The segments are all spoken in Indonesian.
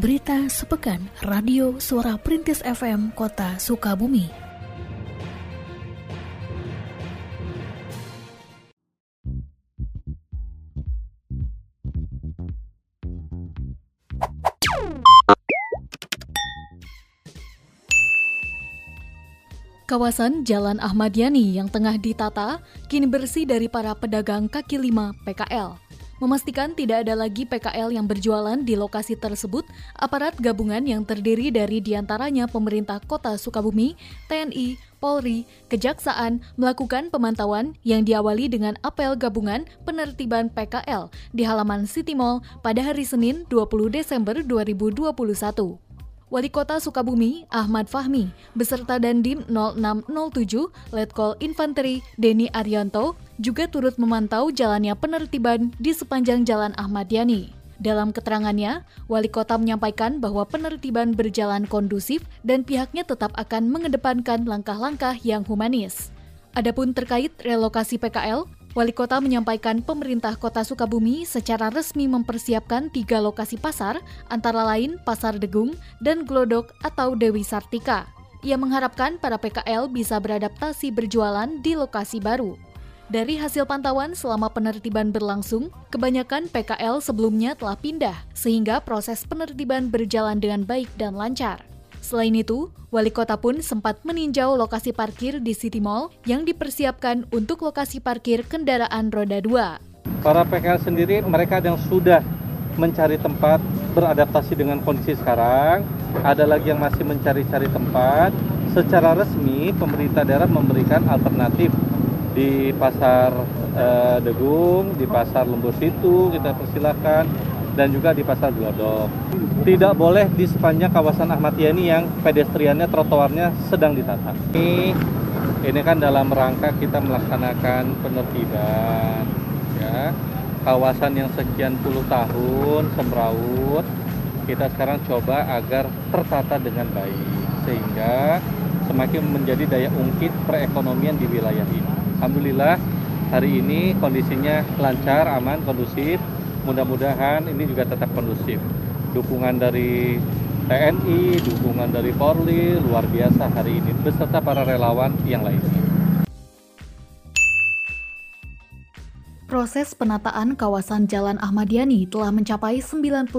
Berita sepekan Radio Suara Perintis FM Kota Sukabumi. Kawasan Jalan Ahmad Yani yang tengah ditata kini bersih dari para pedagang kaki lima PKL. Memastikan tidak ada lagi PKL yang berjualan di lokasi tersebut, aparat gabungan yang terdiri dari di antaranya pemerintah kota Sukabumi, TNI, Polri, Kejaksaan melakukan pemantauan yang diawali dengan apel gabungan penertiban PKL di halaman City Mall pada hari Senin 20 Desember 2021. Wali Kota Sukabumi, Ahmad Fahmi, beserta Dandim 0607 Letkol Infanteri Denny Arianto juga turut memantau jalannya penertiban di sepanjang Jalan Ahmad Yani. Dalam keterangannya, Wali Kota menyampaikan bahwa penertiban berjalan kondusif dan pihaknya tetap akan mengedepankan langkah-langkah yang humanis. Adapun terkait relokasi PKL, Wali Kota menyampaikan pemerintah Kota Sukabumi secara resmi mempersiapkan tiga lokasi pasar, antara lain Pasar Degung dan Glodok atau Dewi Sartika. Ia mengharapkan para PKL bisa beradaptasi berjualan di lokasi baru. Dari hasil pantauan selama penertiban berlangsung, kebanyakan PKL sebelumnya telah pindah, sehingga proses penertiban berjalan dengan baik dan lancar. Selain itu, wali kota pun sempat meninjau lokasi parkir di City Mall yang dipersiapkan untuk lokasi parkir kendaraan roda 2. Para PKL sendiri mereka yang sudah mencari tempat beradaptasi dengan kondisi sekarang, ada lagi yang masih mencari-cari tempat. Secara resmi pemerintah daerah memberikan alternatif di pasar eh, Degung, di pasar Lembur Situ kita persilahkan dan juga di pasar Glodok. Tidak boleh di sepanjang kawasan Ahmad Yani yang pedestriannya trotoarnya sedang ditata. Ini ini kan dalam rangka kita melaksanakan penertiban ya. Kawasan yang sekian puluh tahun semrawut kita sekarang coba agar tertata dengan baik sehingga semakin menjadi daya ungkit perekonomian di wilayah ini. Alhamdulillah hari ini kondisinya lancar, aman, kondusif mudah-mudahan ini juga tetap kondusif. Dukungan dari TNI, dukungan dari Polri luar biasa hari ini beserta para relawan yang lainnya. Proses penataan kawasan Jalan Ahmad Yani telah mencapai 95%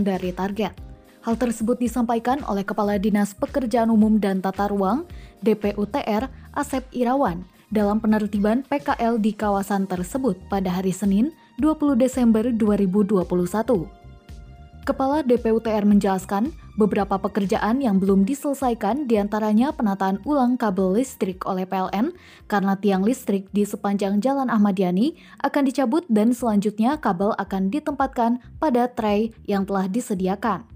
dari target. Hal tersebut disampaikan oleh Kepala Dinas Pekerjaan Umum dan Tata Ruang DPUTR Asep Irawan dalam penertiban PKL di kawasan tersebut pada hari Senin 20 Desember 2021. Kepala DPUTR menjelaskan beberapa pekerjaan yang belum diselesaikan di antaranya penataan ulang kabel listrik oleh PLN karena tiang listrik di sepanjang Jalan Ahmad Yani akan dicabut dan selanjutnya kabel akan ditempatkan pada tray yang telah disediakan.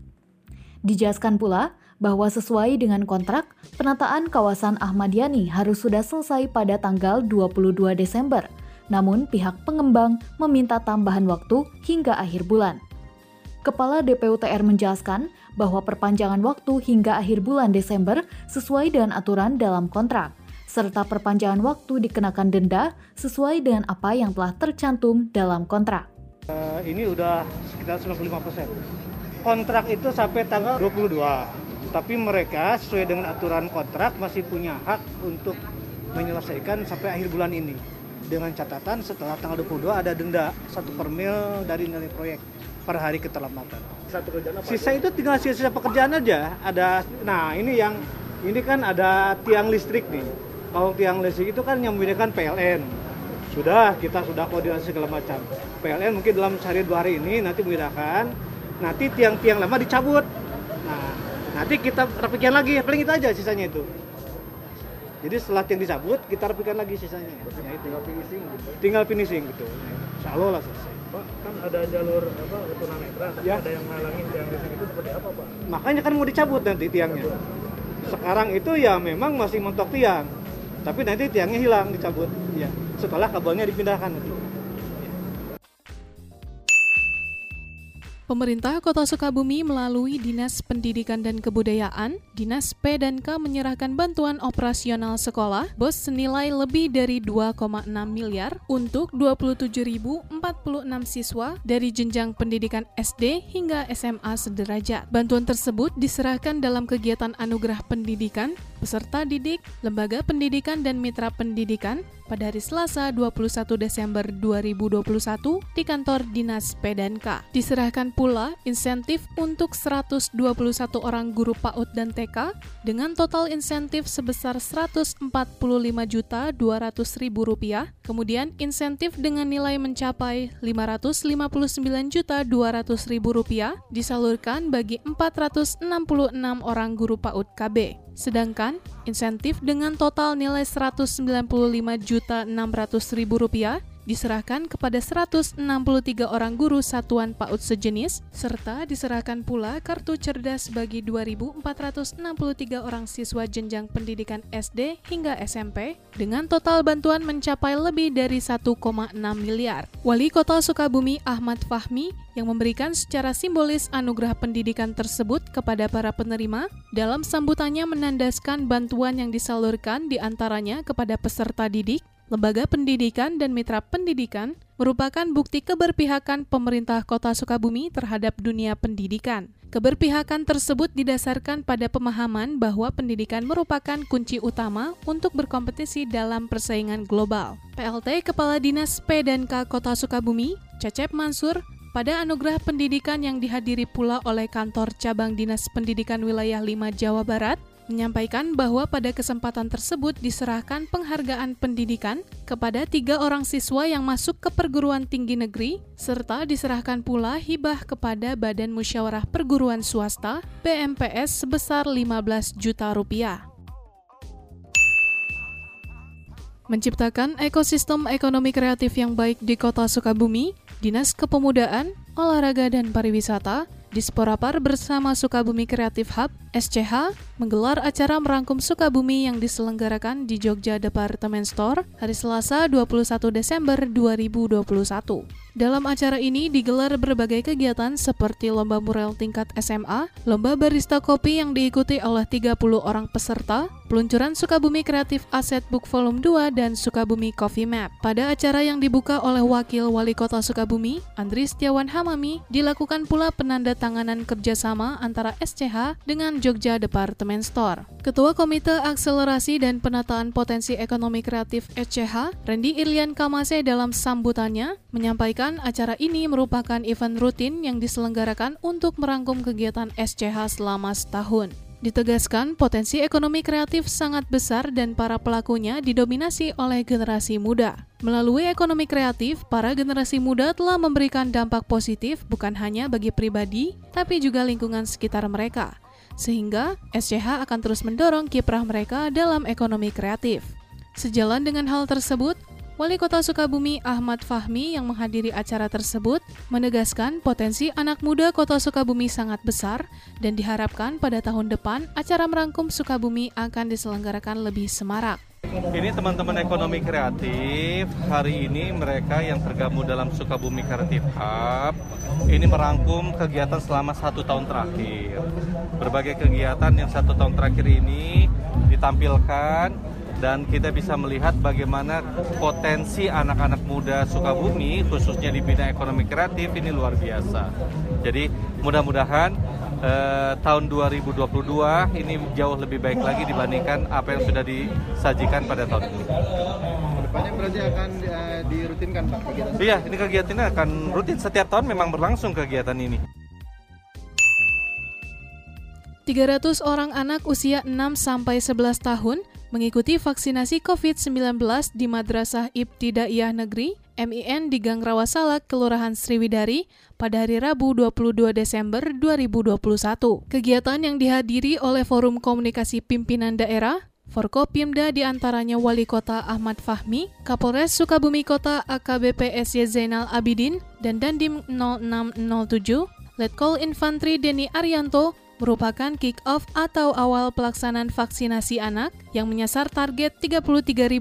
Dijelaskan pula bahwa sesuai dengan kontrak, penataan kawasan Ahmad Yani harus sudah selesai pada tanggal 22 Desember – namun pihak pengembang meminta tambahan waktu hingga akhir bulan. Kepala DPUTR menjelaskan bahwa perpanjangan waktu hingga akhir bulan Desember sesuai dengan aturan dalam kontrak, serta perpanjangan waktu dikenakan denda sesuai dengan apa yang telah tercantum dalam kontrak. Uh, ini udah sekitar 95 persen. Kontrak itu sampai tanggal 22, tapi mereka sesuai dengan aturan kontrak masih punya hak untuk menyelesaikan sampai akhir bulan ini dengan catatan setelah tanggal 22 ada denda satu per mil dari nilai proyek per hari keterlambatan. Satu kerjaan apa? Sisa itu tinggal sisa-sisa pekerjaan aja. Ada, nah ini yang ini kan ada tiang listrik nih. Kalau tiang listrik itu kan yang membedakan PLN. Sudah kita sudah koordinasi segala macam. PLN mungkin dalam sehari dua hari ini nanti membedakan. Nanti tiang-tiang lama dicabut. Nah, nanti kita rapikan lagi. Paling itu aja sisanya itu. Jadi setelah yang dicabut, kita rapikan lagi sisanya. Ya, itu. Tinggal finishing gitu. Tinggal finishing gitu. Insya Allah lah selesai. Pak, kan ada jalur apa tunanetra, ya. ada yang menghalangi tiang listrik itu seperti apa, Pak? Makanya kan mau dicabut nanti tiangnya. Sekarang itu ya memang masih mentok tiang. Tapi nanti tiangnya hilang dicabut. Ya, setelah kabelnya dipindahkan nanti. Pemerintah Kota Sukabumi melalui Dinas Pendidikan dan Kebudayaan, Dinas P dan K menyerahkan bantuan operasional sekolah BOS senilai lebih dari 2,6 miliar untuk 27.046 siswa dari jenjang pendidikan SD hingga SMA sederajat. Bantuan tersebut diserahkan dalam kegiatan anugerah pendidikan, peserta didik, lembaga pendidikan dan mitra pendidikan pada hari Selasa 21 Desember 2021 di kantor Dinas PDNK. Diserahkan pula insentif untuk 121 orang guru PAUD dan TK dengan total insentif sebesar 145 juta 200 ribu rupiah, kemudian insentif dengan nilai mencapai 559 juta 200 ribu rupiah disalurkan bagi 466 orang guru PAUD KB. Sedangkan insentif dengan total nilai 195 juta 600 ribu rupiah diserahkan kepada 163 orang guru satuan PAUD sejenis, serta diserahkan pula kartu cerdas bagi 2.463 orang siswa jenjang pendidikan SD hingga SMP, dengan total bantuan mencapai lebih dari 1,6 miliar. Wali Kota Sukabumi Ahmad Fahmi yang memberikan secara simbolis anugerah pendidikan tersebut kepada para penerima, dalam sambutannya menandaskan bantuan yang disalurkan di antaranya kepada peserta didik, lembaga pendidikan dan mitra pendidikan merupakan bukti keberpihakan pemerintah Kota Sukabumi terhadap dunia pendidikan. Keberpihakan tersebut didasarkan pada pemahaman bahwa pendidikan merupakan kunci utama untuk berkompetisi dalam persaingan global. PLT Kepala Dinas P dan K Kota Sukabumi, Cecep Mansur, pada anugerah pendidikan yang dihadiri pula oleh kantor cabang Dinas Pendidikan Wilayah 5 Jawa Barat, menyampaikan bahwa pada kesempatan tersebut diserahkan penghargaan pendidikan kepada tiga orang siswa yang masuk ke perguruan tinggi negeri, serta diserahkan pula hibah kepada Badan Musyawarah Perguruan Swasta (BMPS) sebesar 15 juta rupiah. Menciptakan ekosistem ekonomi kreatif yang baik di Kota Sukabumi, Dinas Kepemudaan, Olahraga dan Pariwisata Disporapar bersama Sukabumi Creative Hub, SCH, menggelar acara merangkum Sukabumi yang diselenggarakan di Jogja Department Store hari Selasa 21 Desember 2021. Dalam acara ini digelar berbagai kegiatan seperti lomba mural tingkat SMA, lomba barista kopi yang diikuti oleh 30 orang peserta, peluncuran Sukabumi Kreatif Asset Book Volume 2 dan Sukabumi Coffee Map. Pada acara yang dibuka oleh Wakil Wali Kota Sukabumi, Andri Setiawan Hamami, dilakukan pula penandatanganan kerjasama antara SCH dengan Jogja Department Store. Ketua Komite Akselerasi dan Penataan Potensi Ekonomi Kreatif SCH, Randy Irian Kamase dalam sambutannya, menyampaikan acara ini merupakan event rutin yang diselenggarakan untuk merangkum kegiatan SCH selama setahun. Ditegaskan, potensi ekonomi kreatif sangat besar dan para pelakunya didominasi oleh generasi muda. Melalui ekonomi kreatif, para generasi muda telah memberikan dampak positif bukan hanya bagi pribadi, tapi juga lingkungan sekitar mereka. Sehingga, SCH akan terus mendorong kiprah mereka dalam ekonomi kreatif. Sejalan dengan hal tersebut, Wali Kota Sukabumi Ahmad Fahmi yang menghadiri acara tersebut menegaskan potensi anak muda Kota Sukabumi sangat besar dan diharapkan pada tahun depan acara merangkum Sukabumi akan diselenggarakan lebih semarak. Ini teman-teman ekonomi kreatif, hari ini mereka yang tergabung dalam Sukabumi Kreatif Hub, ini merangkum kegiatan selama satu tahun terakhir. Berbagai kegiatan yang satu tahun terakhir ini ditampilkan dan kita bisa melihat bagaimana potensi anak-anak muda Sukabumi khususnya di bidang ekonomi kreatif ini luar biasa. Jadi mudah-mudahan eh, tahun 2022 ini jauh lebih baik lagi dibandingkan apa yang sudah disajikan pada tahun ini. Ke depannya berarti akan uh, dirutinkan Pak kegiatan? Iya, ini kegiatannya akan rutin setiap tahun memang berlangsung kegiatan ini. 300 orang anak usia 6 sampai 11 tahun mengikuti vaksinasi COVID-19 di Madrasah Ibtidaiyah Negeri MIN di Gang Rawasalak, Kelurahan Sriwidari pada hari Rabu 22 Desember 2021. Kegiatan yang dihadiri oleh Forum Komunikasi Pimpinan Daerah, Forkopimda di antaranya Wali Kota Ahmad Fahmi, Kapolres Sukabumi Kota AKBP SY Zainal Abidin, dan Dandim 0607, Letkol Infantri Deni Arianto, merupakan kick-off atau awal pelaksanaan vaksinasi anak yang menyasar target 33.805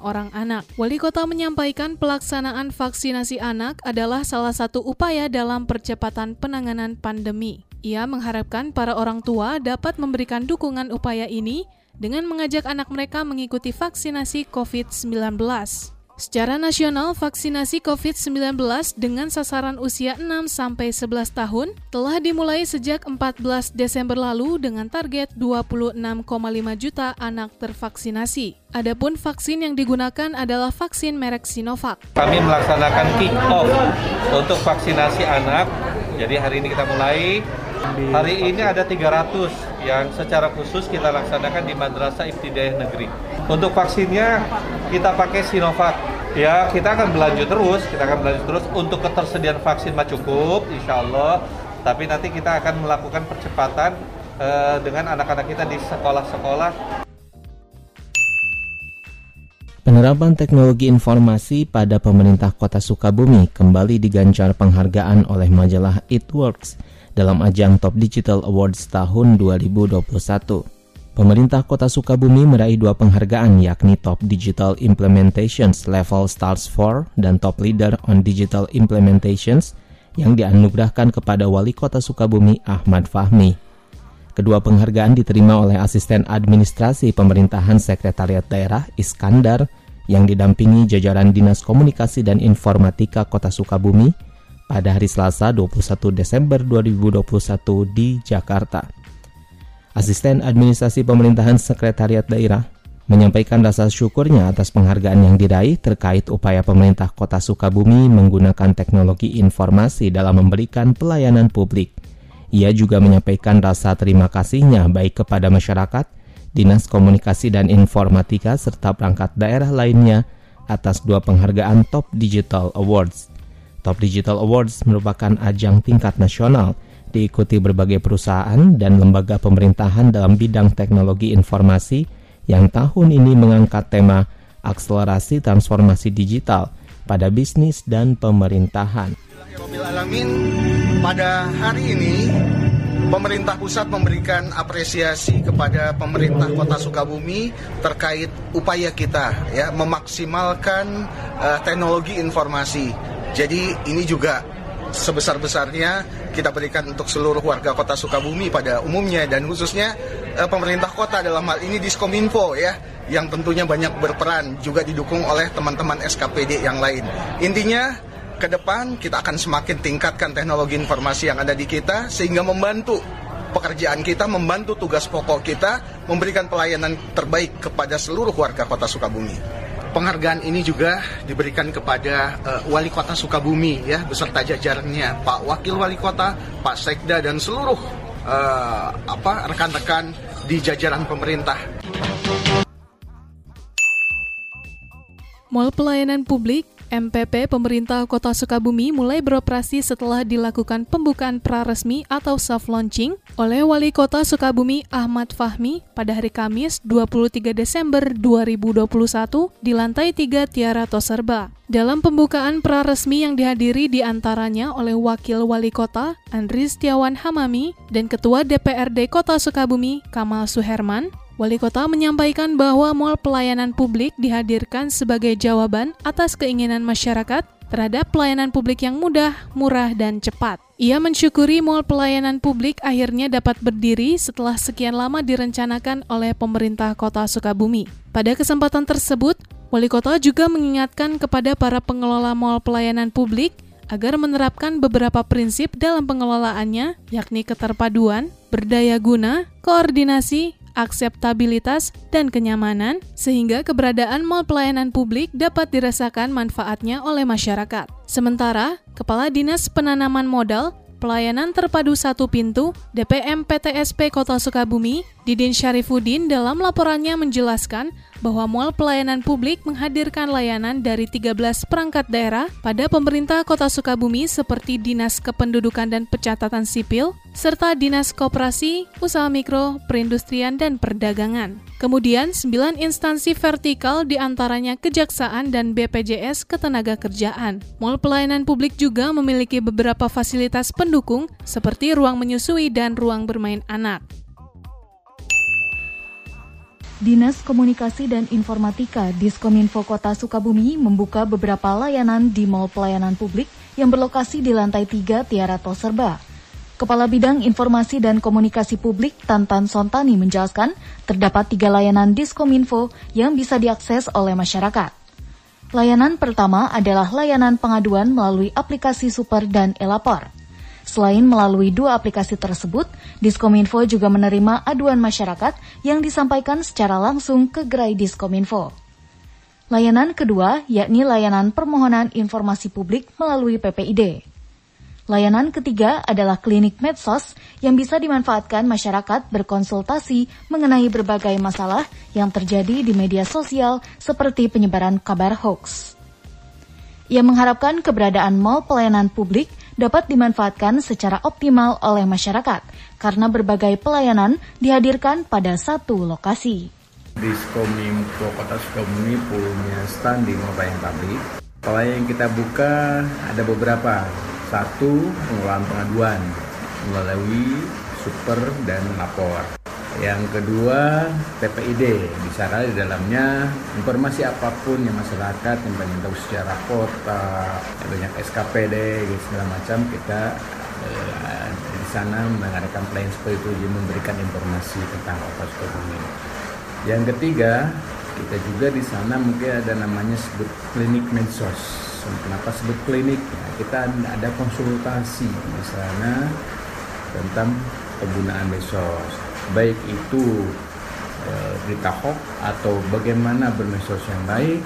orang anak. Wali kota menyampaikan pelaksanaan vaksinasi anak adalah salah satu upaya dalam percepatan penanganan pandemi. Ia mengharapkan para orang tua dapat memberikan dukungan upaya ini dengan mengajak anak mereka mengikuti vaksinasi COVID-19. Secara nasional, vaksinasi COVID-19 dengan sasaran usia 6 sampai 11 tahun telah dimulai sejak 14 Desember lalu dengan target 26,5 juta anak tervaksinasi. Adapun vaksin yang digunakan adalah vaksin merek Sinovac. Kami melaksanakan kick off untuk vaksinasi anak. Jadi hari ini kita mulai. Hari ini ada 300 yang secara khusus kita laksanakan di Madrasah Ibtidaiyah Negeri. Untuk vaksinnya kita pakai Sinovac Ya, kita akan berlanjut terus, kita akan berlanjut terus untuk ketersediaan vaksin mah cukup, insya Allah. Tapi nanti kita akan melakukan percepatan uh, dengan anak-anak kita di sekolah-sekolah. Penerapan teknologi informasi pada pemerintah kota Sukabumi kembali digancar penghargaan oleh majalah It Works dalam ajang Top Digital Awards tahun 2021. Pemerintah Kota Sukabumi meraih dua penghargaan yakni Top Digital Implementations Level Stars 4 dan Top Leader on Digital Implementations yang dianugerahkan kepada Wali Kota Sukabumi Ahmad Fahmi. Kedua penghargaan diterima oleh Asisten Administrasi Pemerintahan Sekretariat Daerah Iskandar yang didampingi jajaran Dinas Komunikasi dan Informatika Kota Sukabumi pada hari Selasa 21 Desember 2021 di Jakarta. Asisten Administrasi Pemerintahan Sekretariat Daerah, menyampaikan rasa syukurnya atas penghargaan yang diraih terkait upaya pemerintah Kota Sukabumi menggunakan teknologi informasi dalam memberikan pelayanan publik. Ia juga menyampaikan rasa terima kasihnya baik kepada masyarakat, Dinas Komunikasi dan Informatika serta perangkat daerah lainnya atas dua penghargaan Top Digital Awards. Top Digital Awards merupakan ajang tingkat nasional diikuti berbagai perusahaan dan lembaga pemerintahan dalam bidang teknologi informasi yang tahun ini mengangkat tema akselerasi transformasi digital pada bisnis dan pemerintahan. Pada hari ini, pemerintah pusat memberikan apresiasi kepada pemerintah Kota Sukabumi terkait upaya kita ya memaksimalkan uh, teknologi informasi. Jadi ini juga sebesar-besarnya kita berikan untuk seluruh warga kota Sukabumi pada umumnya dan khususnya eh, pemerintah kota dalam hal ini Diskominfo ya yang tentunya banyak berperan juga didukung oleh teman-teman SKPD yang lain. Intinya ke depan kita akan semakin tingkatkan teknologi informasi yang ada di kita sehingga membantu pekerjaan kita, membantu tugas pokok kita, memberikan pelayanan terbaik kepada seluruh warga kota Sukabumi. Penghargaan ini juga diberikan kepada uh, Wali Kota Sukabumi ya beserta jajarannya, Pak Wakil Wali Kota, Pak Sekda dan seluruh uh, apa rekan-rekan di jajaran pemerintah. Mall pelayanan publik MPP pemerintah Kota Sukabumi mulai beroperasi setelah dilakukan pembukaan praresmi atau soft launching oleh Wali Kota Sukabumi Ahmad Fahmi pada hari Kamis 23 Desember 2021 di lantai 3 Tiara Toserba. Dalam pembukaan praresmi yang dihadiri di antaranya oleh Wakil Wali Kota Andri Setiawan Hamami dan Ketua DPRD Kota Sukabumi Kamal Suherman, Wali kota menyampaikan bahwa Mall Pelayanan Publik dihadirkan sebagai jawaban atas keinginan masyarakat terhadap pelayanan publik yang mudah, murah, dan cepat. Ia mensyukuri Mall Pelayanan Publik akhirnya dapat berdiri setelah sekian lama direncanakan oleh pemerintah kota Sukabumi. Pada kesempatan tersebut, Wali kota juga mengingatkan kepada para pengelola Mall Pelayanan Publik agar menerapkan beberapa prinsip dalam pengelolaannya, yakni keterpaduan, berdaya guna, koordinasi, akseptabilitas, dan kenyamanan, sehingga keberadaan mal pelayanan publik dapat dirasakan manfaatnya oleh masyarakat. Sementara, Kepala Dinas Penanaman Modal Pelayanan Terpadu Satu Pintu DPM PTSP Kota Sukabumi, Didin Syarifuddin dalam laporannya menjelaskan bahwa Mall Pelayanan Publik menghadirkan layanan dari 13 perangkat daerah pada pemerintah Kota Sukabumi seperti Dinas Kependudukan dan Pencatatan Sipil, serta Dinas Koperasi, Usaha Mikro, Perindustrian, dan Perdagangan. Kemudian, 9 instansi vertikal di antaranya Kejaksaan dan BPJS Ketenaga Kerjaan. Mall Pelayanan Publik juga memiliki beberapa fasilitas pendukung seperti ruang menyusui dan ruang bermain anak. Dinas Komunikasi dan Informatika Diskominfo Kota Sukabumi membuka beberapa layanan di Mall Pelayanan Publik yang berlokasi di lantai 3 Tiara Toserba. Kepala Bidang Informasi dan Komunikasi Publik Tantan Sontani menjelaskan terdapat tiga layanan Diskominfo yang bisa diakses oleh masyarakat. Layanan pertama adalah layanan pengaduan melalui aplikasi Super dan Elapor. Selain melalui dua aplikasi tersebut, Diskominfo juga menerima aduan masyarakat yang disampaikan secara langsung ke gerai Diskominfo. Layanan kedua yakni layanan permohonan informasi publik melalui PPID. Layanan ketiga adalah klinik medsos yang bisa dimanfaatkan masyarakat berkonsultasi mengenai berbagai masalah yang terjadi di media sosial seperti penyebaran kabar hoax. Ia mengharapkan keberadaan mall pelayanan publik dapat dimanfaatkan secara optimal oleh masyarakat karena berbagai pelayanan dihadirkan pada satu lokasi. Diskominfo Kota Sukabumi punya stand di mall publik. Pelayanan yang kita buka ada beberapa. Satu, pengelolaan pengaduan melalui super dan lapor. Yang kedua, PPID. Bisa kali di dalamnya informasi apa pun yang masyarakat yang pengen tahu secara kota, yang banyak SKPD, gitu, segala macam kita eh, di sana mengadakan pelayanan seperti itu, memberikan informasi tentang kota Sukabumi. Yang ketiga, kita juga di sana mungkin ada namanya sebut klinik medsos. Kenapa sebut klinik? Nah, kita ada konsultasi di sana tentang penggunaan medsos baik itu e, berita hoax atau bagaimana bermesos yang baik.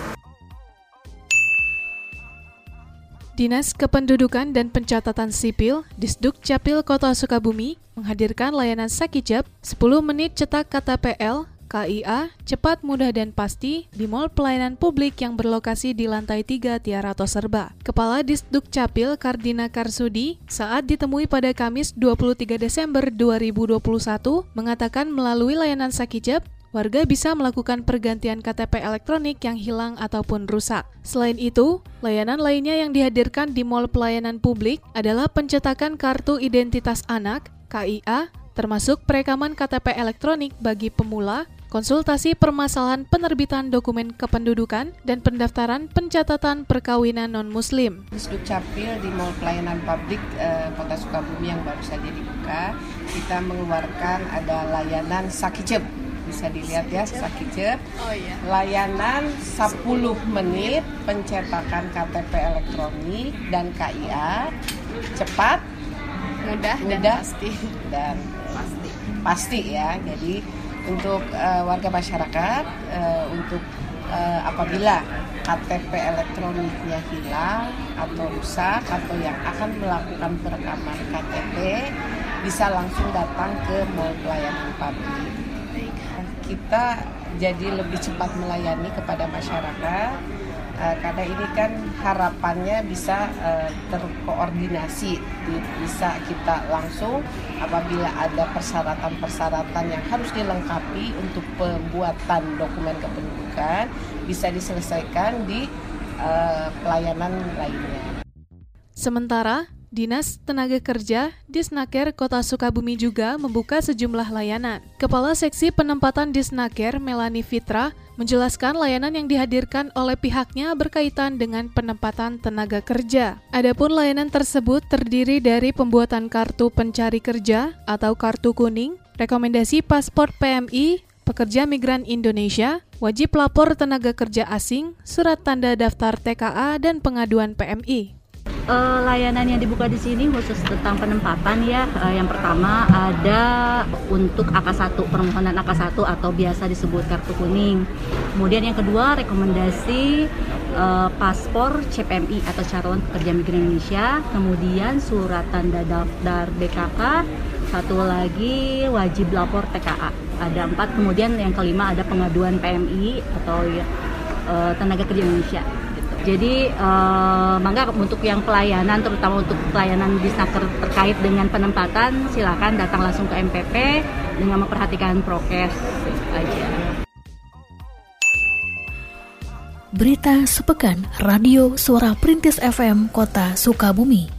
Dinas Kependudukan dan Pencatatan Sipil, Disduk Capil Kota Sukabumi, menghadirkan layanan Sakijab 10 menit cetak KTPL KIA, cepat, mudah, dan pasti di Mall Pelayanan Publik yang berlokasi di lantai 3 Tiara Serba. Kepala Disduk Capil Kardina Karsudi saat ditemui pada Kamis 23 Desember 2021 mengatakan melalui layanan Sakijab, warga bisa melakukan pergantian KTP elektronik yang hilang ataupun rusak. Selain itu, layanan lainnya yang dihadirkan di Mall Pelayanan Publik adalah pencetakan kartu identitas anak, KIA, termasuk perekaman KTP elektronik bagi pemula, konsultasi permasalahan penerbitan dokumen kependudukan, dan pendaftaran pencatatan perkawinan non-muslim. Disduk Capil di Mall Pelayanan Publik eh, Kota Sukabumi yang baru saja dibuka, kita mengeluarkan ada layanan Sakijeb. Bisa dilihat ya, Sakijeb. Oh, iya. Layanan 10 menit pencetakan KTP elektronik dan KIA, cepat, mudah, mudah dan pasti. Dan pasti. Pasti ya. Jadi untuk uh, warga masyarakat uh, untuk uh, apabila KTP elektroniknya hilang atau rusak atau yang akan melakukan perekaman KTP bisa langsung datang ke mall pelayanan publik. Kita jadi lebih cepat melayani kepada masyarakat uh, karena ini kan harapannya bisa uh, terkoordinasi bisa kita langsung apabila ada persyaratan-persyaratan yang harus dilengkapi untuk pembuatan dokumen kependudukan bisa diselesaikan di uh, pelayanan lainnya. Sementara Dinas Tenaga Kerja Disnaker Kota Sukabumi juga membuka sejumlah layanan. Kepala Seksi Penempatan Disnaker Melani Fitra menjelaskan layanan yang dihadirkan oleh pihaknya berkaitan dengan penempatan tenaga kerja. Adapun layanan tersebut terdiri dari pembuatan kartu pencari kerja atau kartu kuning, rekomendasi paspor PMI, pekerja migran Indonesia, wajib lapor tenaga kerja asing, surat tanda daftar TKA, dan pengaduan PMI uh, layanan yang dibuka di sini khusus tentang penempatan ya. Uh, yang pertama ada untuk AK1 permohonan AK1 atau biasa disebut kartu kuning. Kemudian yang kedua rekomendasi uh, paspor CPMI atau calon pekerja migran Indonesia, kemudian surat tanda daftar BKK, satu lagi wajib lapor TKA ada empat kemudian yang kelima ada pengaduan PMI atau uh, tenaga kerja Indonesia. Jadi uh, mangga untuk yang pelayanan terutama untuk pelayanan disnaker terkait dengan penempatan silakan datang langsung ke MPP dengan memperhatikan prokes aja. Berita sepekan Radio Suara Perintis FM Kota Sukabumi.